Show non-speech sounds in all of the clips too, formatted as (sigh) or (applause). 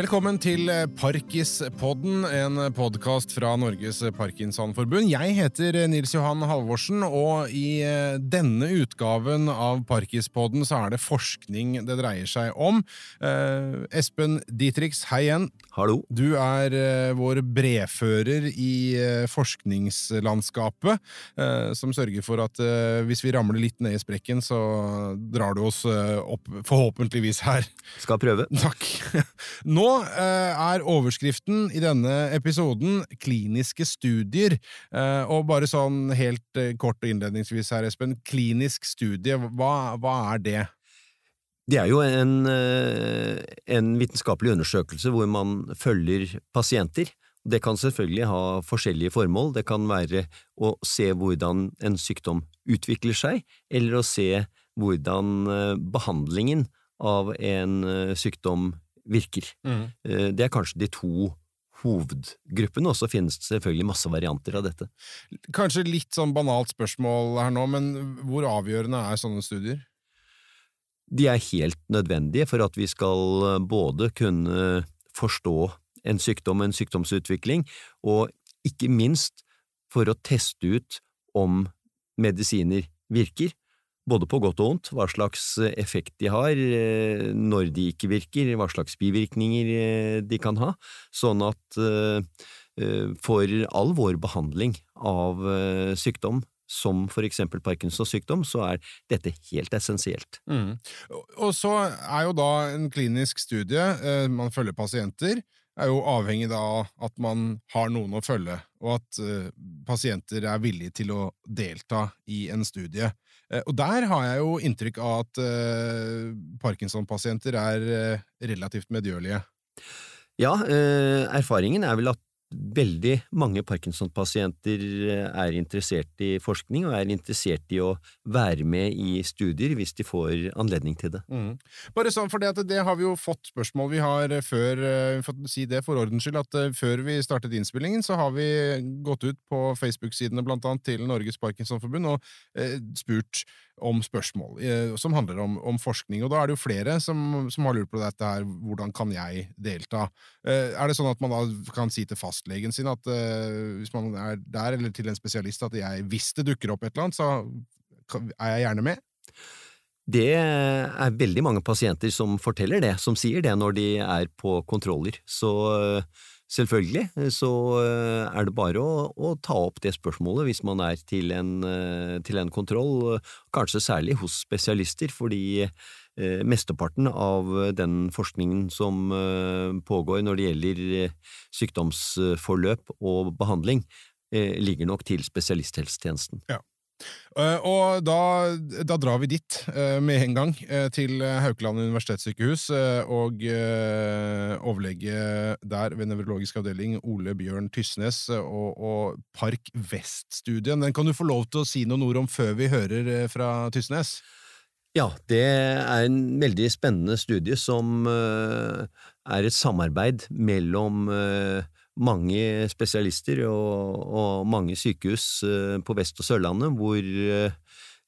Velkommen til Parkispodden, en podkast fra Norges Parkinsonforbund. Jeg heter Nils Johan Halvorsen, og i denne utgaven av Parkispodden så er det forskning det dreier seg om. Eh, Espen Dietrichs, hei igjen. Hallo. Du er uh, vår brevfører i uh, forskningslandskapet, uh, som sørger for at hvis vi ramler litt ned i sprekken, så drar du oss opp, forhåpentligvis her. Skal prøve. (laughs) Takk. Nå er overskriften i denne episoden kliniske studier. Og bare sånn helt kort og innledningsvis her, Espen. Klinisk studie, hva, hva er det? Det er jo en, eh, en vitenskapelig undersøkelse hvor man følger pasienter. Det kan selvfølgelig ha forskjellige formål. Det kan være å se hvordan en sykdom utvikler seg, eller å se hvordan eh, behandlingen av en eh, sykdom virker. Mm. Det er kanskje de to hovedgruppene, og så finnes det selvfølgelig masse varianter av dette. Kanskje litt sånn banalt spørsmål her nå, men hvor avgjørende er sånne studier? De er helt nødvendige for at vi skal eh, både kunne forstå en sykdom en sykdomsutvikling, og ikke minst for å teste ut om medisiner virker, både på godt og vondt, hva slags effekt de har, eh, når de ikke virker, hva slags bivirkninger eh, de kan ha, sånn at eh, eh, for all vår behandling av eh, sykdom, som for eksempel Parkinsons sykdom, så er dette helt essensielt. Mm. Og- så er jo da en klinisk studie, eh, man følger pasienter, er jo avhengig av at man har noen å følge, og at eh, pasienter er villige til å delta i en studie. Eh, og der har jeg jo inntrykk av at Parkinson-pasienter er relativt medgjørlige. Ja, erfaringen er vel at veldig mange Parkinson-pasienter eh, er interessert i forskning og er interessert i å være med i studier hvis de får anledning til det. Mm. Bare sånn, for det, det har vi jo fått spørsmål Vi har eh, før, for å si det for ordens skyld, at eh, før vi startet innspillingen, så har vi gått ut på Facebook-sidene blant annet til Norges Parkinsonforbund og eh, spurt om spørsmål eh, som handler om, om forskning. Og da er det jo flere som, som har lurt på dette her, hvordan kan jeg delta? Eh, er det sånn at man da kan si til fastlegen sin at eh, hvis man er der, eller til en spesialist, at jeg, hvis det dukker opp et eller annet, så er jeg gjerne med? Det er veldig mange pasienter som forteller det, som sier det når de er på kontroller. Så selvfølgelig eh, så eh, er det bare å, å ta opp det spørsmålet hvis man er til en, eh, til en kontroll, kanskje særlig hos spesialister, fordi mesteparten av den forskningen som pågår når det gjelder sykdomsforløp og behandling, eh, ligger nok til spesialisthelsetjenesten. Eh, Og da, da drar vi dit eh, med en gang, eh, til Haukeland universitetssykehus, eh, og eh, overlege der ved nevrologisk avdeling, Ole Bjørn Tysnes, eh, og, og Park Vest-studien. Den kan du få lov til å si noen ord om før vi hører eh, fra Tysnes? Ja, det er en veldig spennende studie som eh, er et samarbeid mellom eh, mange spesialister og, og mange sykehus eh, på Vest- og Sørlandet, hvor eh,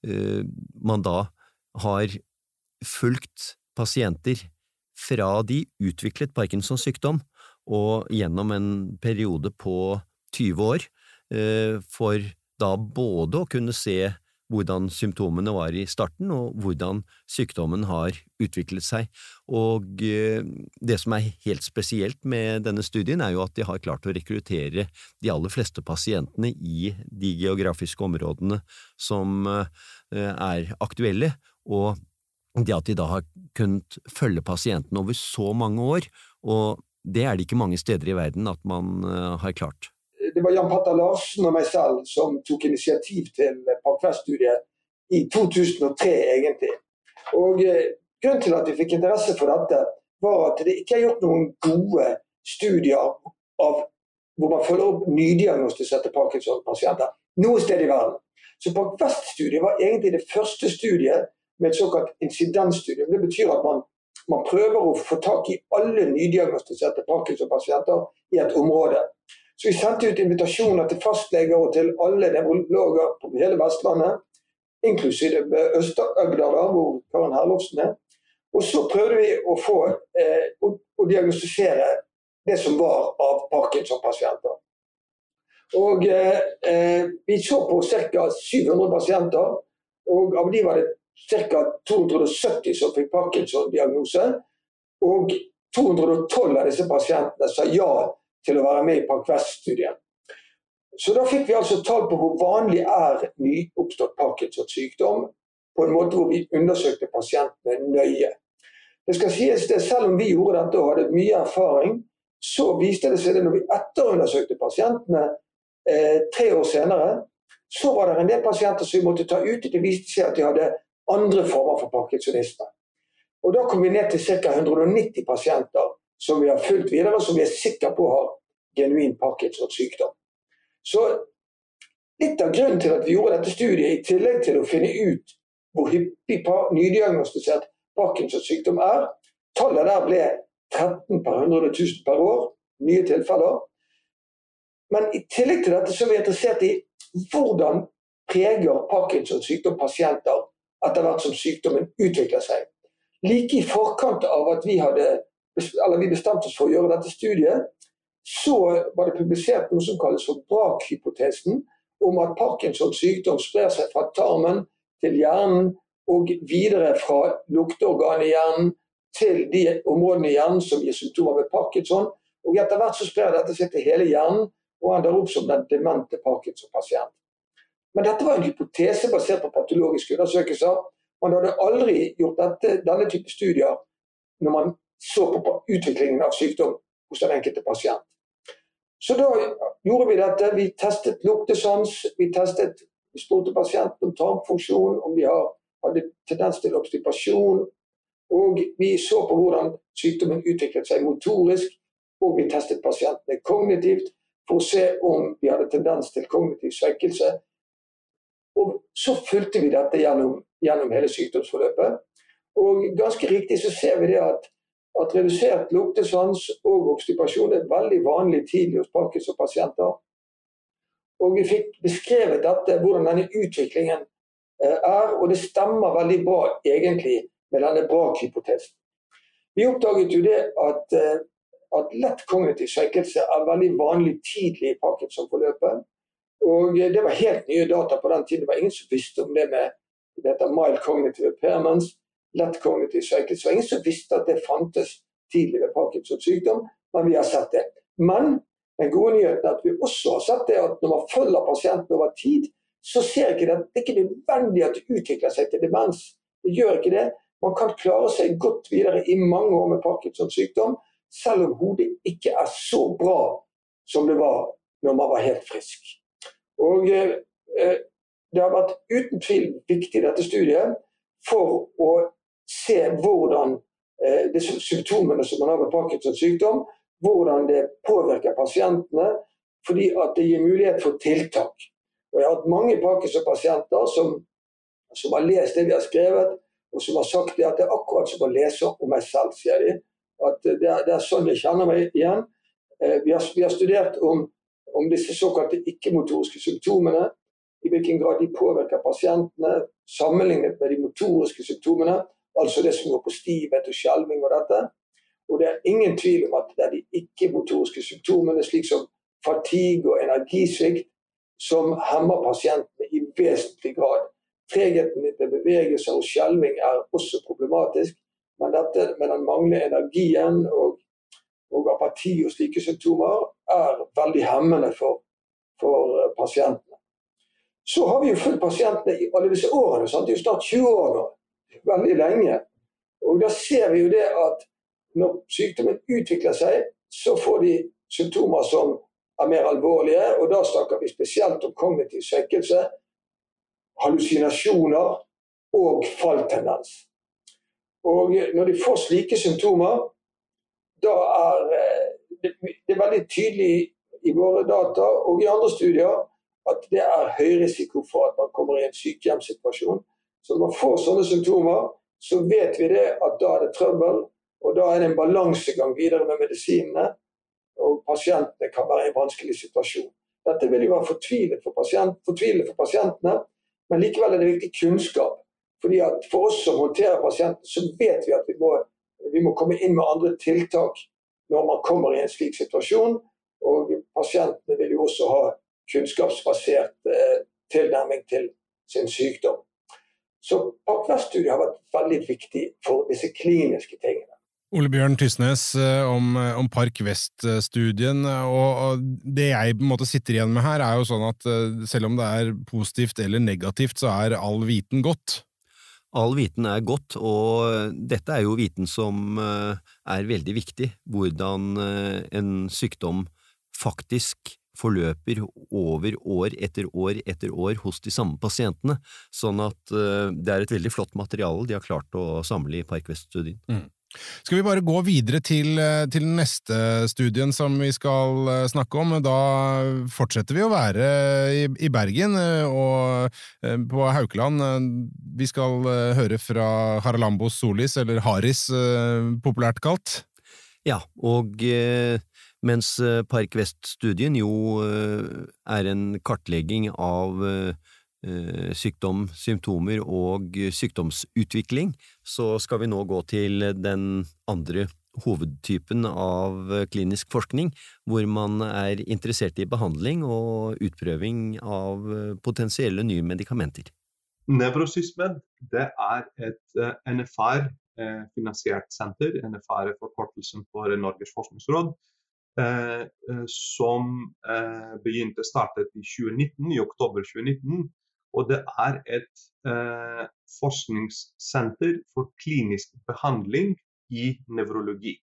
eh, man da har fulgt pasienter fra de utviklet Parkinsons sykdom og gjennom en periode på 20 år, for da både å kunne se hvordan symptomene var i starten, og hvordan sykdommen har utviklet seg. Og eh, det som er helt spesielt med denne studien, er jo at de har klart å rekruttere de aller fleste pasientene i de geografiske områdene som eh, er aktuelle, og det at de da har kunnet følge pasientene over så mange år, og det er det ikke mange steder i verden at man eh, har klart. Det var Jan Patter Larsen og meg selv som tok initiativ til Parkvest-studiet i 2003, egentlig. Og eh, Grunnen til at vi fikk interesse for dette, var at det ikke er gjort noen gode studier av hvor man følger opp nydiagnostiserte Parkinson-pasienter noe sted i verden. Så Parkvest-studiet var egentlig det første studiet med et såkalt insidensstudium. Det betyr at man, man prøver å få tak i alle nydiagnostiserte Parkinson-pasienter i et område. Så vi sendte ut invitasjoner til fastleger og til alle nevrologer på hele Vestlandet, inklusive Øst-Agder, hvor Karen Herlofsen er. Og så prøvde vi å få eh, å, å diagnostisere det som var av Parkinson-pasienter. Og eh, Vi så på ca. 700 pasienter, og av de var det ca. 270 som fikk Parkinson-diagnose. Og 212 av disse pasientene sa ja til å være med i Parkvest-studien. Så da fikk vi altså tall på hvor vanlig er nyoppstått Parkinsons sykdom, på en måte hvor vi undersøkte pasientene nøye. Det skal sies det, Selv om vi gjorde dette og hadde mye erfaring, så viste det seg det når vi etterundersøkte pasientene eh, tre år senere, så var det en del pasienter som vi måtte ta ut. Det viste seg at de hadde andre former for parkinsonisme. Og Da kom vi ned til ca. 190 pasienter som vi har fulgt videre, som vi er sikre på har genuin Parkinsons sykdom. Så litt av grunnen til at vi gjorde dette studiet, i tillegg til å finne ut hvor hyppig nydiagnostisert Parkinsons sykdom er, tallet der ble 13 per 100 000 per år, nye tilfeller. Men i tillegg til dette så er vi interessert i hvordan preger Parkinsons sykdom pasienter etter hvert som sykdommen utvikler seg. Like i forkant av at vi, hadde, vi bestemte oss for å gjøre dette studiet, så var det publisert noe som kalles for brakhypotesen, om at Parkinsons sykdom sprer seg fra tarmen til hjernen og videre fra lukteorganet i hjernen til de områdene i hjernen som gir symptomer ved parkinson. Og etter hvert så sprer dette seg til hele hjernen og ender opp som den demente parkinson-pasient. Men dette var en hypotese basert på patologiske undersøkelser. Man hadde aldri gjort dette, denne type studier når man så på utviklingen av sykdom hos den enkelte pasient. Så da gjorde vi dette. Vi testet luktesans, vi testet vi spurte pasienten om tarmfunksjon, om de hadde tendens til obstipasjon. Og vi så på hvordan sykdommen utviklet seg motorisk, og vi testet pasientene kognitivt for å se om de hadde tendens til kognitiv svekkelse og Så fulgte vi dette gjennom, gjennom hele sykdomsforløpet. Og ganske riktig så ser vi det at, at redusert luktesans og obstipasjon er veldig vanlig tidlig hos Parkinson-pasienter. Og vi fikk beskrevet dette, hvordan denne utviklingen eh, er, og det stemmer veldig bra egentlig med denne brak-hypotesen. Vi oppdaget jo det at, eh, at lett kognitiv svekkelse er veldig vanlig tidlig i Parkinson-forløpet. Og Det var helt nye data på den tiden. Det var ingen som visste om det med dette mild cognitive impairments, lett kognitiv svekkelse. Det var ingen som visste at det fantes tidlig ved Parkinsons sykdom, men vi har sett det. Men den gode nyheten er at vi også har sett det at når man følger pasienten over tid, så ser ikke det, det er ikke nødvendig at det utvikler seg til demens. Det gjør ikke det. Man kan klare seg godt videre i mange år med Parkinsons sykdom, selv om hodet ikke er så bra som det var når man var helt frisk. Og eh, eh, Det har vært uten tvil viktig dette studiet for å se hvordan eh, disse symptomene som man har med Parkinsons sykdom, hvordan det påvirker pasientene, fordi at det gir mulighet for tiltak. Og Jeg har hatt mange Parkinson-pasienter som, som, har lest det vi har skrevet, og som har sagt at det er akkurat som å lese om meg selv, sier de. At det er, det er sånn jeg kjenner meg igjen. Vi har, vi har studert om om disse såkalte ikke-motoriske symptomene, i hvilken grad de påvirker pasientene sammenlignet med de motoriske symptomene, altså det som går på stivhet og skjelving og dette. Og det er ingen tvil om at det er de ikke-motoriske symptomene, slik som fatigue og energisvikt, som hemmer pasientene i vesentlig grad. Tregheten til bevegelser og skjelving er også problematisk, men dette med den manglende energien og og apati og slike symptomer er veldig hemmende for, for eh, pasientene. Så har vi jo fulgt pasientene i alle disse årene. Sant? Det er jo snart 20 år nå. Veldig lenge. Og da ser vi jo det at når sykdommen utvikler seg, så får de symptomer som er mer alvorlige. Og da snakker vi spesielt om kognitiv svekkelse, hallusinasjoner og falltendens. Og når de får slike symptomer, da er eh, det er veldig tydelig i våre data og i andre studier at det er høy risiko for at man kommer i en sykehjemssituasjon. Så når man får sånne symptomer, så vet vi det at da er det trøbbel. Og da er det en balansegang videre med medisinene. Og pasientene kan være i en vanskelig situasjon. Dette vil jo være fortvilet for, pasient, fortvilet for pasientene, men likevel er det viktig kunnskap Fordi at For oss som håndterer pasienten, så vet vi at vi må, vi må komme inn med andre tiltak når man kommer i en slik situasjon. Og pasientene vil jo også ha kunnskapsbasert eh, tilnærming til sin sykdom. Så Park-Vest-studiet har vært veldig viktig for disse kliniske tingene. Ole Bjørn Tysnes eh, om, eh, om Park Vest-studien. Og, det jeg på en måte sitter igjen med her, er jo sånn at eh, selv om det er positivt eller negativt, så er all viten godt. All viten er godt, og dette er jo viten som er veldig viktig. Hvordan en sykdom faktisk forløper over år etter år etter år hos de samme pasientene, sånn at uh, det er et veldig flott materiale de har klart å samle i Park-Vest-studien. Mm. Skal vi bare gå videre til, eh, til neste studien som vi skal eh, snakke om? Da fortsetter vi å være i, i Bergen og på Haukeland. Vi skal høre fra Haralambos solis, eller Haris populært kalt. Ja, og eh, mens eh, Park Vest-studien jo eh, er en kartlegging av sykdom, symptomer og sykdomsutvikling, så skal vi nå gå til den andre hovedtypen av klinisk forskning, hvor man er interessert i behandling og utprøving av potensielle nye medikamenter. Nevrosysmed det er et NFR-finansiert senter. NFR forkortelsen for Norges forskningsråd Eh, eh, som eh, begynte startet i 2019, i oktober 2019. Og det er et eh, forskningssenter for klinisk behandling i nevrologi.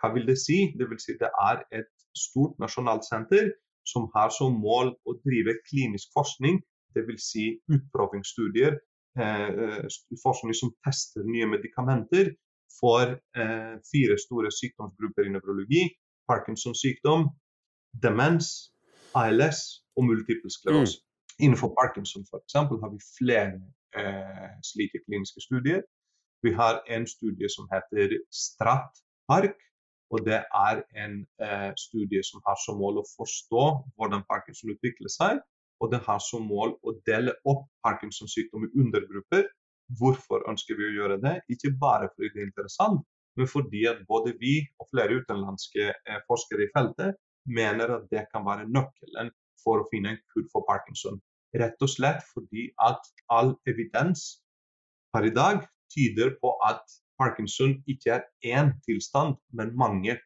Hva vil det si? Det vil si det er et stort nasjonalt senter som har som mål å drive klinisk forskning, dvs. Si utprøvingsstudier, eh, forskning som tester nye medikamenter for eh, fire store sykdomsgrupper i nevrologi. Parkinsons sykdom, demens, ALS og multiple sklerose. Mm. Innenfor Parkinson for eksempel, har vi flere eh, slike kliniske studier. Vi har en studie som heter STRAT-park. og Det er en eh, studie som har som mål å forstå hvordan Parkinson utvikler seg. Og det har som mål å dele opp Parkinsons sykdom i undergrupper. Hvorfor ønsker vi å gjøre det? Ikke bare fordi det er interessant, men fordi at både vi og flere utenlandske eh, forskere i feltet mener at det kan være nøkkelen for å finne en kur for parkinson. Rett og slett fordi at all evidens per i dag tyder på at parkinson ikke er én tilstand, men mange.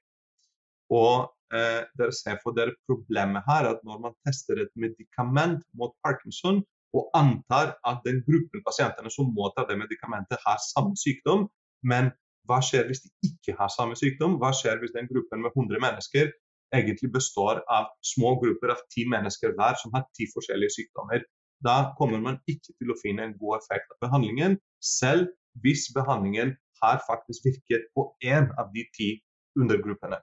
Og eh, dere ser for dere problemet her at når man tester et medikament mot parkinson, og antar at den gruppen pasientene som må ta det medikamentet, har samme sykdom, men hva skjer hvis de ikke har samme sykdom? Hva skjer hvis den gruppen med 100 mennesker egentlig består av små grupper av ti mennesker hver som har ti forskjellige sykdommer? Da kommer man ikke til å finne en god effekt av behandlingen, selv hvis behandlingen har faktisk virket på én av de ti undergruppene.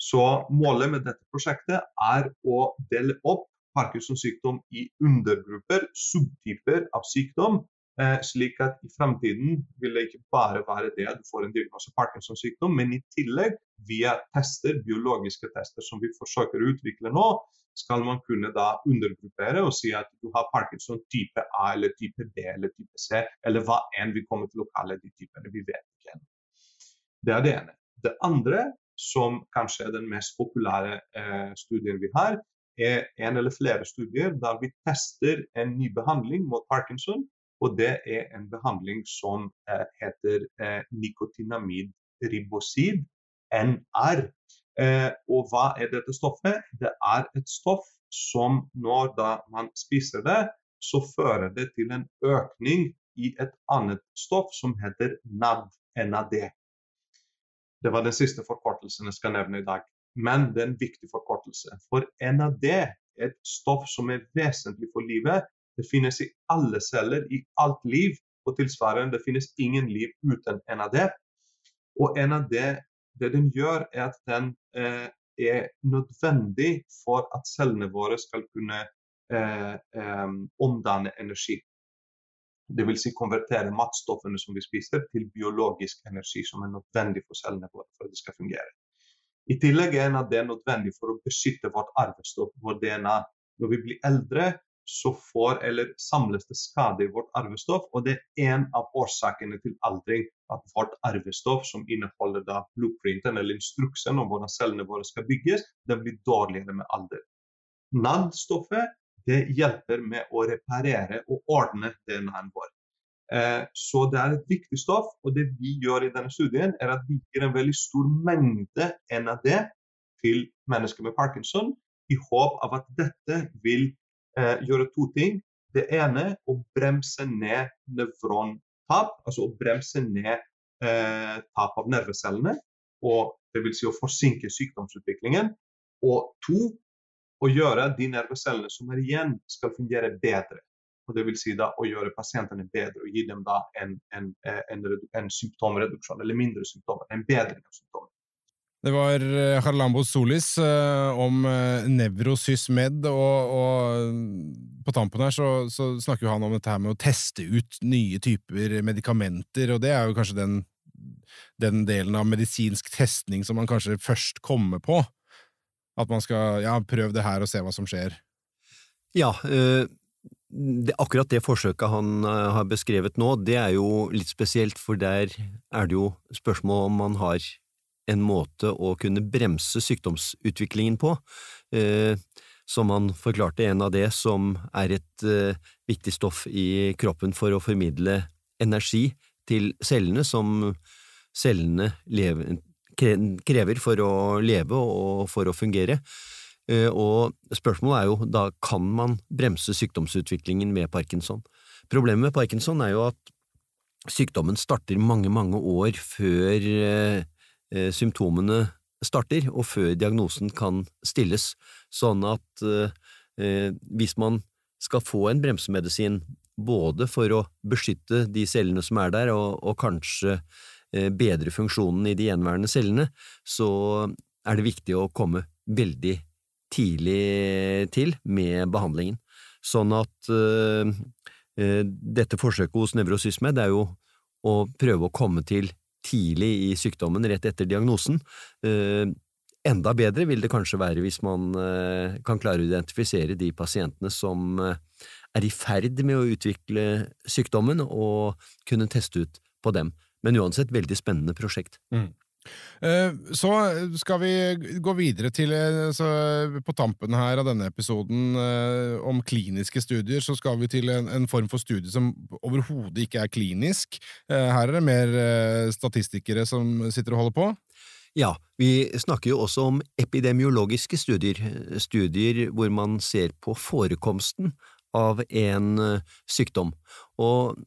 Så målet med dette prosjektet er å dele opp Parkinsons sykdom i undergrupper, subtyper av sykdom, Eh, slik at i fremtiden vil det ikke bare være det at du får en diagnose Parkinsons sykdom, men i tillegg via tester, biologiske tester som vi forsøker å utvikle nå, skal man kunne da undergruppere og si at du har Parkinson type A eller type B eller type C, eller hva enn vi kommer til å kalle de typene. Vi vet ikke ennå. Det er det ene. Det andre, som kanskje er den mest populære eh, studien vi har, er en eller flere studier der vi tester en ny behandling mot Parkinson og det er en behandling som eh, heter eh, nikotinamid ribosid, NR. Eh, og hva er dette stoffet? Det er et stoff som når man spiser det, så fører det til en økning i et annet stoff som heter NAD. NAD. Det var den siste forkortelsen jeg skal nevne i dag. Men det er en viktig forkortelse. For NAD er et stoff som er vesentlig for livet, det finnes i alle celler, i alt liv. Og tilsvarende, det finnes ingen liv uten NAD. Og NAD, det den gjør, er at den eh, er nødvendig for at cellene våre skal kunne eh, eh, omdanne energi. Dvs. Si konvertere matstoffene som vi spiser, til biologisk energi som er nødvendig for cellene våre for at det skal fungere. I tillegg er det nødvendig for å beskytte vårt arvestoff, vår DNA. Når vi blir eldre, så får eller samles det skade i vårt arvestoff, og det er en av årsakene til aldring. At vårt arvestoff, som inneholder da blueprinten eller instruksen om hvordan cellene våre skal bygges, den blir dårligere med alder. NAD-stoffet det hjelper med å reparere og ordne DNA-en vår. Eh, så det er et viktig stoff, og det vi gjør i denne studien, er at vi gir en veldig stor mengde NAD til mennesker med parkinson, i håp av at dette vil eh, gjøre to ting. Det ene å bremse ned nevrontap, altså å bremse ned eh, tap av nervecellene. Og det vil si å forsinke sykdomsutviklingen. Og to, å gjøre de nervecellene som er igjen, skal fungere bedre. Og det vil si da å gjøre pasientene bedre og gi dem da en, en, en, en symptomreduksjon, eller mindre symptomer. En bedring av symptomer. Det var Harlambo Harlambos Solis uh, om nevrosysmed, og, og på tampen her så, så, snakker han om dette her med å teste ut nye typer medikamenter, og det er jo kanskje den, den delen av medisinsk testning som man kanskje først kommer på. At man skal ja, prøve det her og se hva som skjer. Ja, uh, det, akkurat det forsøket han har beskrevet nå, det er jo litt spesielt, for der er det jo spørsmål om man har en måte å kunne bremse sykdomsutviklingen på, eh, som han forklarte en av det som er et eh, viktig stoff i kroppen for å formidle energi til cellene, som cellene lever, krever for å leve og for å fungere. Eh, og spørsmålet er jo da kan man bremse sykdomsutviklingen med parkinson. Problemet med parkinson er jo at sykdommen starter mange, mange år før Eh, symptomene starter, og før diagnosen kan stilles, sånn at eh, hvis man skal få en bremsemedisin både for å beskytte de cellene som er der, og, og kanskje eh, bedre funksjonen i de gjenværende cellene, så er det viktig å komme veldig tidlig til med behandlingen. Sånn at uh, dette forsøket hos Nevrosysmed er jo å prøve å komme til tidlig i sykdommen, rett etter diagnosen. Eh, enda bedre vil det kanskje være hvis man eh, kan klare å identifisere de pasientene som eh, er i ferd med å utvikle sykdommen, og kunne teste ut på dem. Men uansett veldig spennende prosjekt. Mm. Eh, så skal vi gå videre til eh, På tampen her av denne episoden eh, om kliniske studier, så skal vi til en, en form for studie som overhodet ikke er klinisk. Her er det mer statistikere som sitter og holder på. Ja, vi snakker jo også om epidemiologiske studier, studier hvor man ser på forekomsten av en sykdom. Og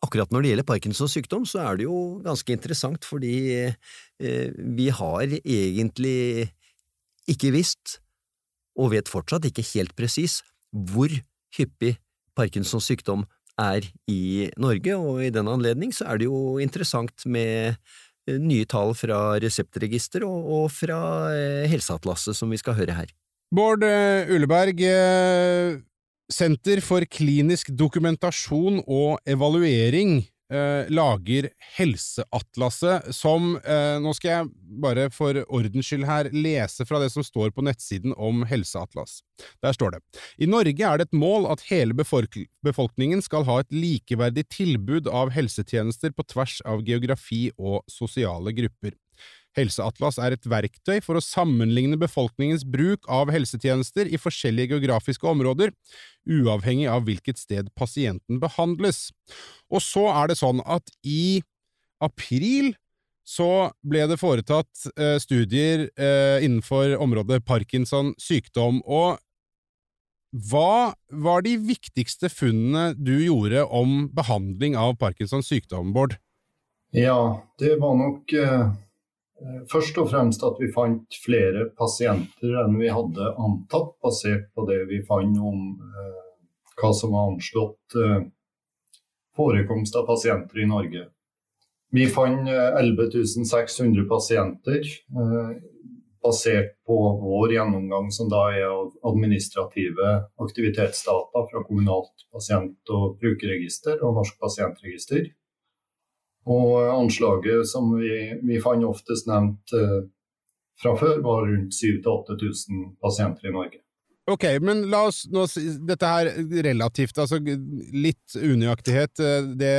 Akkurat når det gjelder Parkinsons sykdom, så er det jo ganske interessant, fordi eh, vi har egentlig ikke visst, og vet fortsatt ikke helt presis, hvor hyppig Parkinsons sykdom er i Norge, og i den anledning så er det jo interessant med eh, nye tall fra reseptregisteret og, og fra eh, Helseatlaset, som vi skal høre her. Bård eh, Uleberg, eh, Senter for klinisk dokumentasjon og evaluering eh, lager Helseatlaset, som eh, Nå skal jeg bare for ordens skyld her lese fra det som står på nettsiden om Helseatlas. Der står det I Norge er det et mål at hele befolkningen skal ha et likeverdig tilbud av helsetjenester på tvers av geografi og sosiale grupper. Helseatlas er et verktøy for å sammenligne befolkningens bruk av helsetjenester i forskjellige geografiske områder, uavhengig av hvilket sted pasienten behandles. Og så er det sånn at i april så ble det foretatt eh, studier eh, innenfor området Parkinson sykdom, og hva var de viktigste funnene du gjorde om behandling av Parkinsons sykdom, Bård? Ja, det var nok Eh, først og fremst at vi fant flere pasienter enn vi hadde antatt, basert på det vi fant om eh, hva som var anslått eh, forekomst av pasienter i Norge. Vi fant 11 600 pasienter, eh, basert på vår gjennomgang, som da er av administrative aktivitetsdata fra kommunalt pasient- og brukerregister og Norsk pasientregister. Og anslaget som vi, vi fant oftest nevnt eh, fra før, var rundt 7000-8000 pasienter i Norge. Ok, men la oss nå si Dette her relativt, altså litt unøyaktighet, eh, det,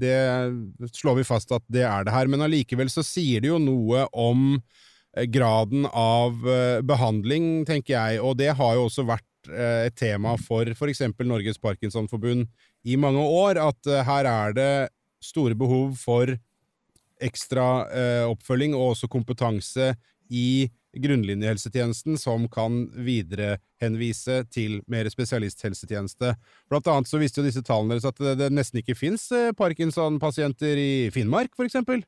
det slår vi fast at det er det her, men allikevel så sier det jo noe om eh, graden av eh, behandling, tenker jeg, og det har jo også vært et tema for eksempel Norges Parkinsonforbund i mange år, at her er det store behov for ekstra oppfølging og også kompetanse i grunnlinjehelsetjenesten som kan viderehenvise til mer spesialisthelsetjeneste. Blant annet så viste jo disse tallene deres at det, det nesten ikke fins eh, Parkinson-pasienter i Finnmark, eksempel.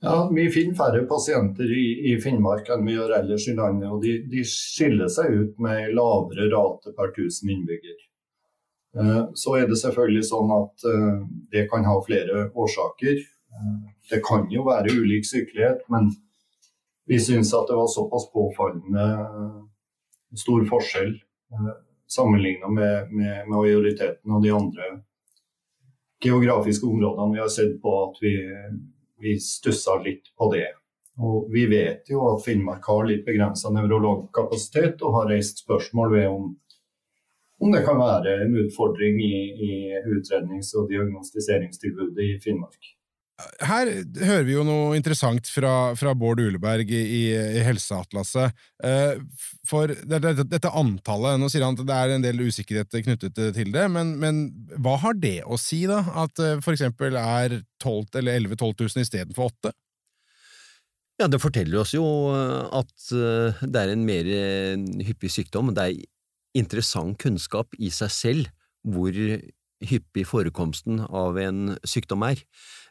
Ja, Vi finner færre pasienter i, i, Finnmark enn vi gjør ellers i landet. og De, de skiller seg ut med lavere rate per 1000 innbygger. Eh, så er det selvfølgelig sånn at eh, det kan ha flere årsaker. Det kan jo være ulik sykelighet, men vi syns at det var såpass påfallende stor forskjell eh, sammenligna med, med, majoriteten og de andre geografiske områdene vi har sett på, at vi, vi stussa litt på det. Og Vi vet jo at Finnmark har litt begrensa nevrologkapasitet, og har reist spørsmål ved om, om det kan være en utfordring i, i utrednings- og diagnostiseringstilbudet i Finnmark her hører vi jo noe interessant fra, fra Bård Uleberg i, i Helseatlaset. Eh, for dette, dette, antallet Nå sier han at det er en del usikkerhet knyttet til det, men, men hva har det å si, da? At f.eks. for eksempel er 12 eller 11 000-12 000 istedenfor 8 Ja, det forteller oss jo eh, at det er en mer hyppig sykdom. Det er interessant kunnskap i seg selv hvor hyppig forekomsten av en sykdom er.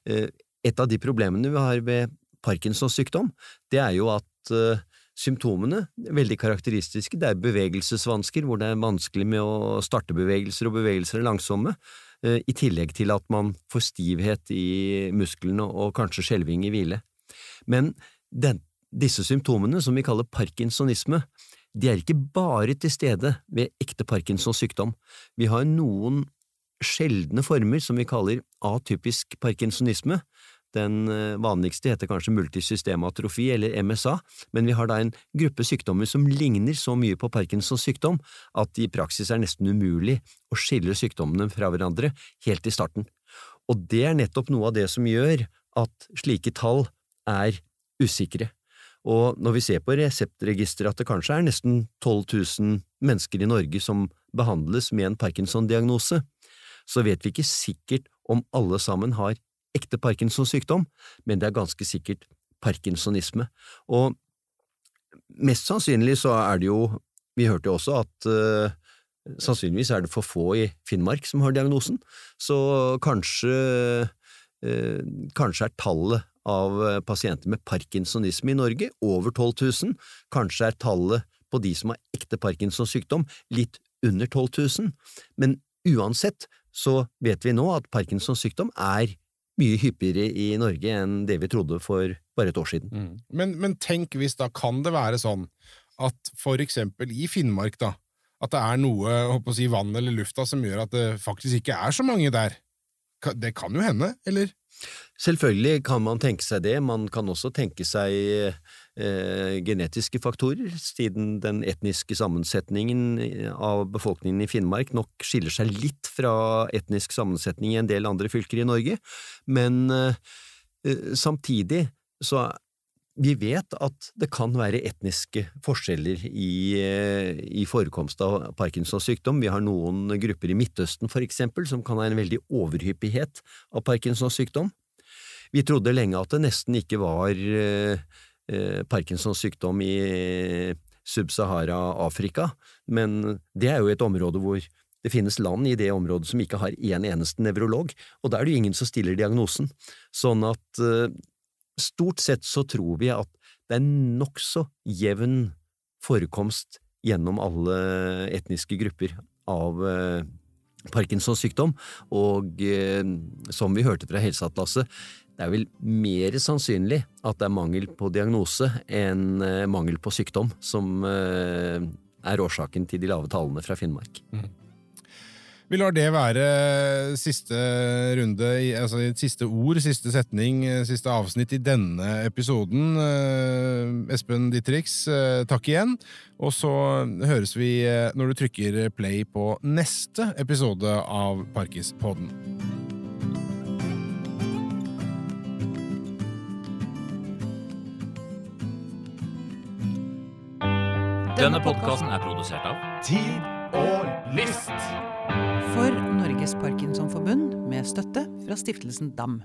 Eh, et av de problemene vi har ved Parkinsons sykdom, det er jo at symptomene symptomene, veldig karakteristiske, det er bevegelsesvansker, hvor det er vanskelig med å starte bevegelser, og bevegelser er langsomme, uh, i tillegg til at man får stivhet i musklene og kanskje skjelving i hvile. Men den, disse symptomene, som vi kaller parkinsonisme, de er ikke bare til stede ved ekte Parkinsons sykdom. Vi har noen sjeldne former som vi kaller atypisk parkinsonisme. Den eh, vanligste heter kanskje multisystematrofi, eller MSA, men vi har da en gruppe sykdommer som ligner så mye på Parkinsons sykdom at det i praksis er nesten umulig å skille sykdommene fra hverandre helt i starten. Og det er nettopp noe av det som gjør at slike tall er usikre. Og når vi ser på reseptregisteret at det kanskje er nesten 12 000 mennesker i Norge som behandles med en Parkinson-diagnose, så vet vi ikke sikkert om alle sammen har ekte Parkinsons sykdom, men det er ganske sikkert parkinsonisme. Og mest sannsynlig så er det jo, vi hørte jo også at uh, sannsynligvis er det for få i Finnmark som har diagnosen, så kanskje, uh, kanskje er tallet av pasienter med parkinsonisme i Norge over 12 000, kanskje er tallet på de som har ekte Parkinsons sykdom litt under 12 000, men uansett så vet vi nå at Parkinsons sykdom er mye hyppigere i Norge enn det vi trodde for bare et år siden. Mm. Men, men, tenk hvis da kan det være sånn at for eksempel i Finnmark, da, at det er noe si, vann eller lufta som gjør at det faktisk ikke er så mange der. Det kan jo hende, eller? Selvfølgelig kan man tenke seg det, man kan også tenke seg eh, genetiske faktorer, siden den etniske sammensetningen av befolkningen i Finnmark nok skiller seg litt fra etnisk sammensetning i en del andre fylker i Norge, men eh, samtidig så vi vet at det kan være etniske forskjeller i, eh, i forekomst av Parkinsons sykdom. Vi har noen grupper i Midtøsten for eksempel som kan ha en veldig overhyppighet av Parkinsons sykdom. Vi trodde lenge at det nesten ikke var eh, eh Parkinsons sykdom i Sub-Sahara-Afrika, men det er jo et område hvor det finnes land i det området som ikke har én en eneste nevrolog, og da er det jo ingen som stiller diagnosen. Sånn at eh, stort sett så tror vi at det er nokså jevn forekomst gjennom alle etniske grupper av eh, Parkinsons sykdom, og eh, som vi hørte fra Helseatlaset, det er vel mer sannsynlig at det er mangel på diagnose enn eh, mangel på sykdom som er årsaken til de lave tallene fra Finnmark. Mm. Vi lar det være siste runde, altså siste ord, siste setning, siste avsnitt i denne episoden. Espen Dittrix, takk igjen. Og så høres vi når du trykker play på neste episode av Parkispodden. Denne podkasten er produsert av Tid og List. For Norges Parkinsonforbund med støtte fra stiftelsen DAM.